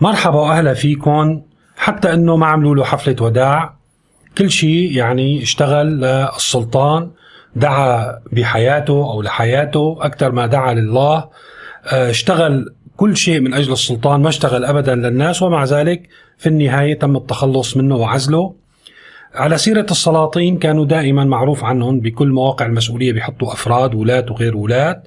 مرحبا وأهلا فيكم. حتى إنه ما عملوا له حفلة وداع. كل شيء يعني اشتغل للسلطان دعا بحياته أو لحياته أكثر ما دعا لله. آه، اشتغل كل شيء من أجل السلطان ما اشتغل ابدا للناس ومع ذلك في النهاية تم التخلص منه وعزله. على سيرة السلاطين كانوا دائما معروف عنهم بكل مواقع المسؤولية بيحطوا أفراد ولاة وغير ولاة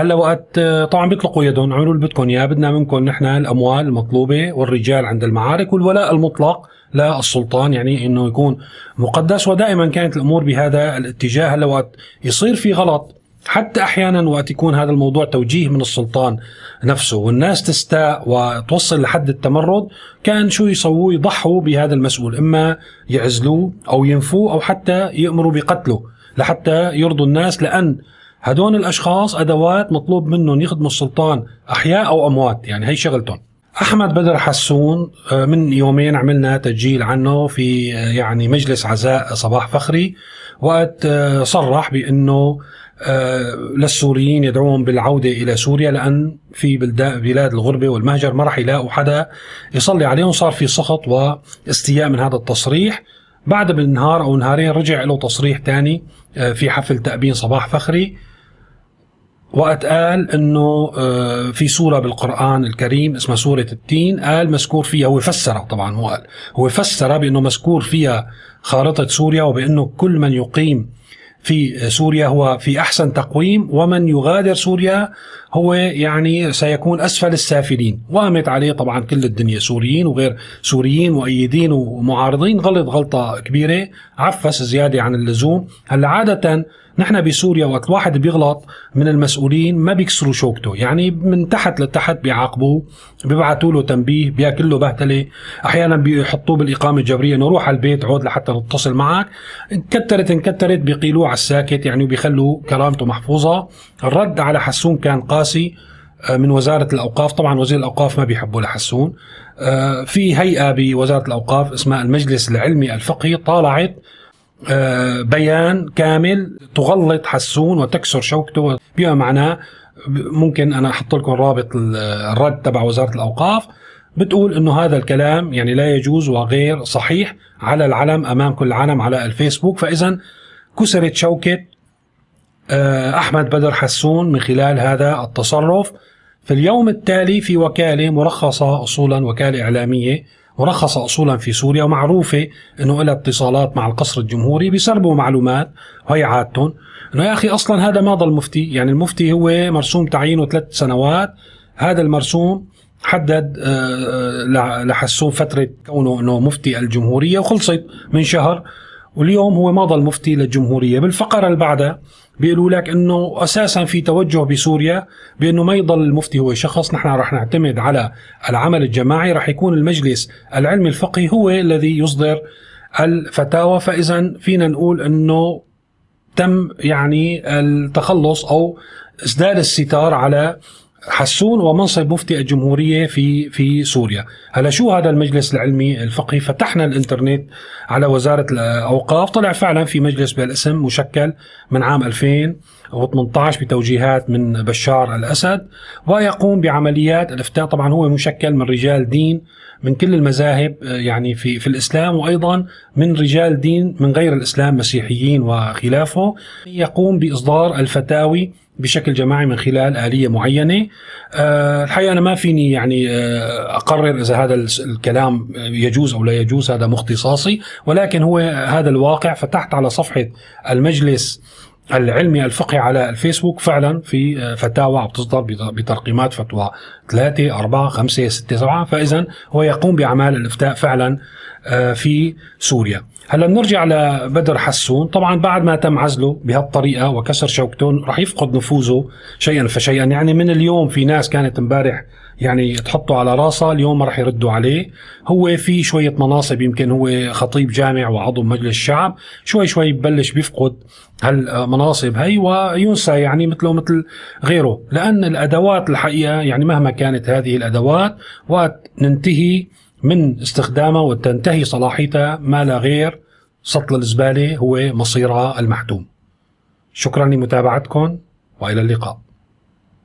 هلا وقت طبعا بيطلقوا يدهم عملوا اللي بدكم إياه. بدنا منكم نحن الأموال المطلوبة والرجال عند المعارك والولاء المطلق للسلطان يعني إنه يكون مقدس. ودائما كانت الأمور بهذا الاتجاه. هلا وقت يصير في غلط حتى أحيانا وقت يكون هذا الموضوع توجيه من السلطان نفسه. والناس تستاء وتوصل لحد التمرد كان شو يسووا يضحوا بهذا المسؤول. إما يعزلوه أو ينفوه أو حتى يأمروا بقتله لحتى يرضوا الناس لأن هدول الأشخاص أدوات مطلوب منهم يخدموا السلطان أحياء أو أموات يعني هي شغلتهم. أحمد بدر حسون آه، من يومين عملنا تسجيل عنه في آه، يعني مجلس عزاء صباح فخري وقت آه، صرح بأنه للسوريين يدعوهم بالعودة إلى سوريا لأن في بلاد الغربة والمهجر ما راح يلاقوا حدا يصلي عليهم صار في سخط واستياء من هذا التصريح. بعد بالنهار أو نهارين رجع له تصريح ثاني في حفل تأبين صباح فخري. وقت قال إنه آه، في سورة بالقرآن الكريم اسمها سورة التين قال مذكور فيها هو فسرها طبعا هو قال هو فسرها بأنه مذكور فيها خارطة سوريا وبأنه كل من يقيم في سوريا هو في أحسن تقويم ومن يغادر سوريا هو يعني سيكون أسفل السافلين. وقامت عليه طبعا كل الدنيا سوريين وغير سوريين مؤيدين ومعارضين غلط غلطة كبيرة. عفس زيادة عن اللزوم. هلأ عادة نحن بسوريا وقت الواحد بيغلط من المسؤولين ما بيكسروا شوكته. يعني من تحت لتحت بيعاقبوه بيبعتوا له تنبيه بياكل له بهتلة. أحيانا بيحطوه بالإقامة الجبرية إنه روح على البيت عود لحتى نتصل معك. انكترت انكترت بيقيلوه على الساكت يعني بيخلوا كرامته محفوظة. الرد على حسون كان قاسي آه، من وزارة الأوقاف. طبعا وزير الأوقاف ما بيحبوا لحسون آه، في هيئة بوزارة الأوقاف اسمها المجلس العلمي الفقهي طالعت آه، بيان كامل تغلط حسون وتكسر شوكته. بما معناه ممكن أنا أحط لكم رابط الرد تبع وزارة الأوقاف. بتقول إنه هذا الكلام يعني لا يجوز وغير صحيح على العلم أمام كل العالم على الفيسبوك. فاذا كسرت شوكه آه، أحمد بدر حسون من خلال هذا التصرف. في اليوم التالي في وكالة مرخصة اصولا وكالة إعلامية مرخصة أصولا في سوريا ومعروفة أنه لها اتصالات مع القصر الجمهوري بيسربوا معلومات وهي عادتهم. أنه يا أخي أصلا هذا ما ضل مفتي يعني المفتي هو مرسوم تعيينه ثلاث سنوات. هذا المرسوم حدد آه، لحسون فترة كونه أنه مفتي الجمهورية وخلصت من شهر واليوم هو ما ضل مفتي للجمهورية. بالفقرة اللي بعدها بيقولوا لك إنه أساسا في توجه بسوريا بأنه ما يضل المفتي هو شخص. نحن رح نعتمد على العمل الجماعي. رح يكون المجلس العلمي الفقهي هو الذي يصدر الفتاوى. فاذا فينا نقول إنه تم يعني التخلص أو اسدال الستار على حسون ومنصب مفتي الجمهورية في في سوريا، هلا شو هذا المجلس العلمي الفقهي؟ فتحنا الإنترنت على وزارة الأوقاف، طلع فعلا في مجلس بهالاسم مشكل من عام 2018 بتوجيهات من بشار الأسد ويقوم بعمليات الإفتاء، طبعا هو مشكل من رجال دين من كل المذاهب يعني في في الإسلام وأيضا من رجال دين من غير الإسلام مسيحيين وخلافه، يقوم بإصدار الفتاوي بشكل جماعي من خلال آلية معينة. أه الحقيقة أنا ما فيني يعني أه أقرر إذا هذا الكلام يجوز أو لا يجوز هذا مختصاصي. ولكن هو هذا الواقع فتحت على صفحة المجلس العلمي الفقهي على الفيسبوك فعلا في آه، فتاوى عم تصدر بترقيمات فتوى ثلاثة أربعة خمسة ستة سبعة. فإذا هو يقوم بأعمال الإفتاء فعلا آه، في سوريا. هلأ بنرجع لبدر حسون. طبعا بعد ما تم عزله بهالطريقة وكسر شوكته رح يفقد نفوذه شيئا فشيئا. يعني من اليوم في ناس كانت امبارح يعني تحطه على راسه اليوم ما رح يردوا عليه. هو في شوية مناصب يمكن هو خطيب جامع وعضو مجلس الشعب. شوي شوي ببلش بيفقد هالمناصب. هي وينسى يعني مثله مثل غيره. لأن الأدوات الحقيقة يعني مهما كانت هذه الأدوات وقت ننتهي من استخدامها وتنتهي صلاحيتها ما لا غير سطل الزبالة هو مصيرها المحتوم. شكرا لمتابعتكم وإلى اللقاء.